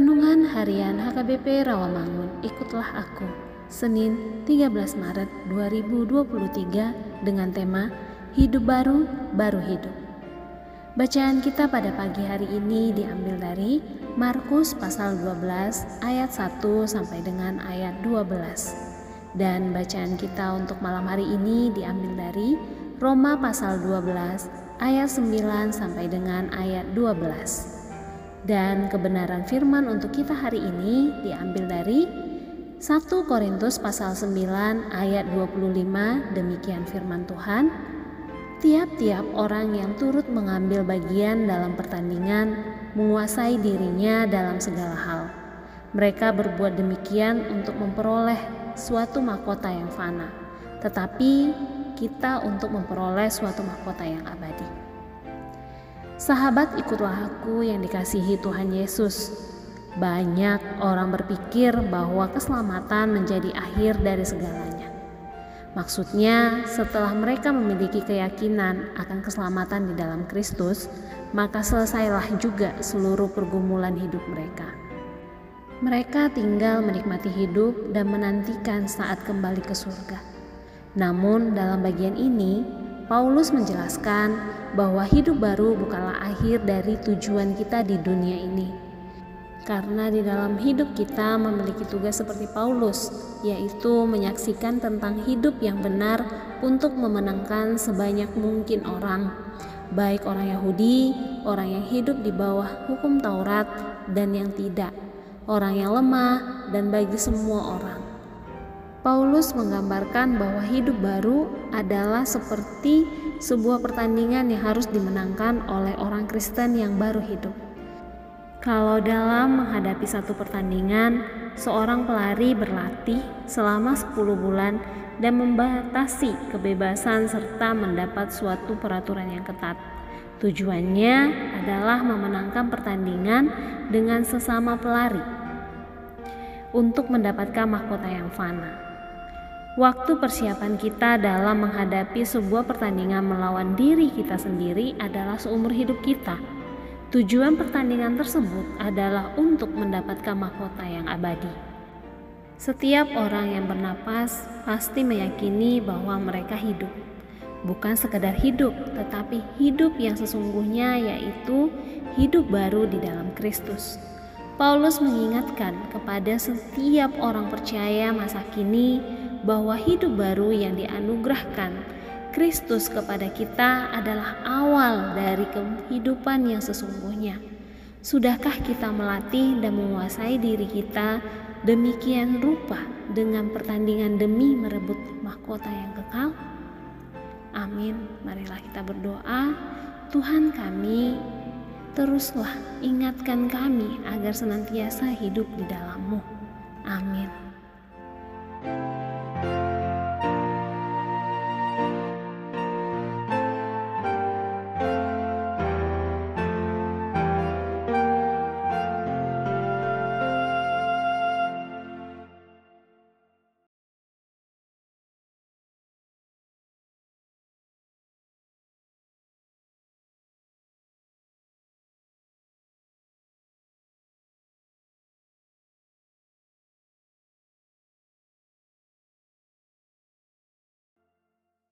Renungan Harian HKBP Rawamangun, ikutlah aku. Senin 13 Maret 2023 dengan tema Hidup Baru, Baru Hidup. Bacaan kita pada pagi hari ini diambil dari Markus pasal 12 ayat 1 sampai dengan ayat 12. Dan bacaan kita untuk malam hari ini diambil dari Roma pasal 12 ayat 9 sampai dengan ayat 12. Dan kebenaran firman untuk kita hari ini diambil dari 1 Korintus pasal 9 ayat 25 demikian firman Tuhan Tiap-tiap orang yang turut mengambil bagian dalam pertandingan menguasai dirinya dalam segala hal. Mereka berbuat demikian untuk memperoleh suatu mahkota yang fana, tetapi kita untuk memperoleh suatu mahkota yang abadi. Sahabat ikutlah aku yang dikasihi Tuhan Yesus. Banyak orang berpikir bahwa keselamatan menjadi akhir dari segalanya. Maksudnya, setelah mereka memiliki keyakinan akan keselamatan di dalam Kristus, maka selesailah juga seluruh pergumulan hidup mereka. Mereka tinggal menikmati hidup dan menantikan saat kembali ke surga. Namun, dalam bagian ini, Paulus menjelaskan bahwa hidup baru bukanlah akhir dari tujuan kita di dunia ini. Karena di dalam hidup kita memiliki tugas seperti Paulus, yaitu menyaksikan tentang hidup yang benar untuk memenangkan sebanyak mungkin orang, baik orang Yahudi, orang yang hidup di bawah hukum Taurat, dan yang tidak, orang yang lemah, dan bagi semua orang. Paulus menggambarkan bahwa hidup baru adalah seperti sebuah pertandingan yang harus dimenangkan oleh orang Kristen yang baru hidup. Kalau dalam menghadapi satu pertandingan, seorang pelari berlatih selama 10 bulan dan membatasi kebebasan serta mendapat suatu peraturan yang ketat. Tujuannya adalah memenangkan pertandingan dengan sesama pelari untuk mendapatkan mahkota yang fana. Waktu persiapan kita dalam menghadapi sebuah pertandingan melawan diri kita sendiri adalah seumur hidup kita. Tujuan pertandingan tersebut adalah untuk mendapatkan mahkota yang abadi. Setiap orang yang bernapas pasti meyakini bahwa mereka hidup. Bukan sekedar hidup, tetapi hidup yang sesungguhnya yaitu hidup baru di dalam Kristus. Paulus mengingatkan kepada setiap orang percaya masa kini bahwa hidup baru yang dianugerahkan Kristus kepada kita adalah awal dari kehidupan yang sesungguhnya. Sudahkah kita melatih dan menguasai diri kita demikian rupa dengan pertandingan demi merebut mahkota yang kekal? Amin. Marilah kita berdoa. Tuhan kami, teruslah ingatkan kami agar senantiasa hidup di dalammu. Amin.